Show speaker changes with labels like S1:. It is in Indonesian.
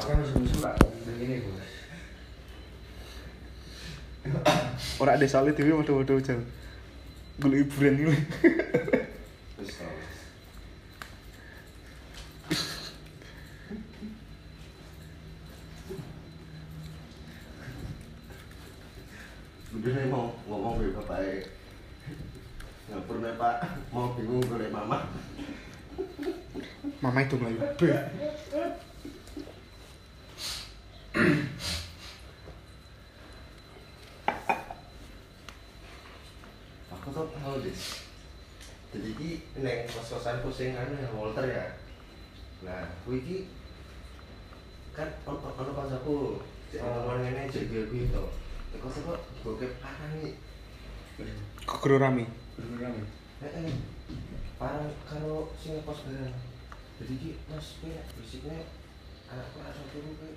S1: Pakai musim-musim pak, begini bos.
S2: Ora ada soalnya dewe waduh-waduh jam. Golek hiburan iki.
S3: Wis tau. Udah mau ngomong ke bapak Ngapur nih pak, mau bingung mama
S2: Mama itu melayu.
S3: Aku tuh tahu deh Jadi ki neng kos-kosan pusing anu ya Walter ya Nah, kuwi ki kan ono ono pas aku cek ngomong ngene jaga kuwi to. Teko kok bokep parah nih.
S2: Kok guru rame.
S1: Ya?
S3: Eh, eh. Parang karo sing kos bareng. Jadi ki Mas kuwi nek bisiknya anak kelas satu kuwi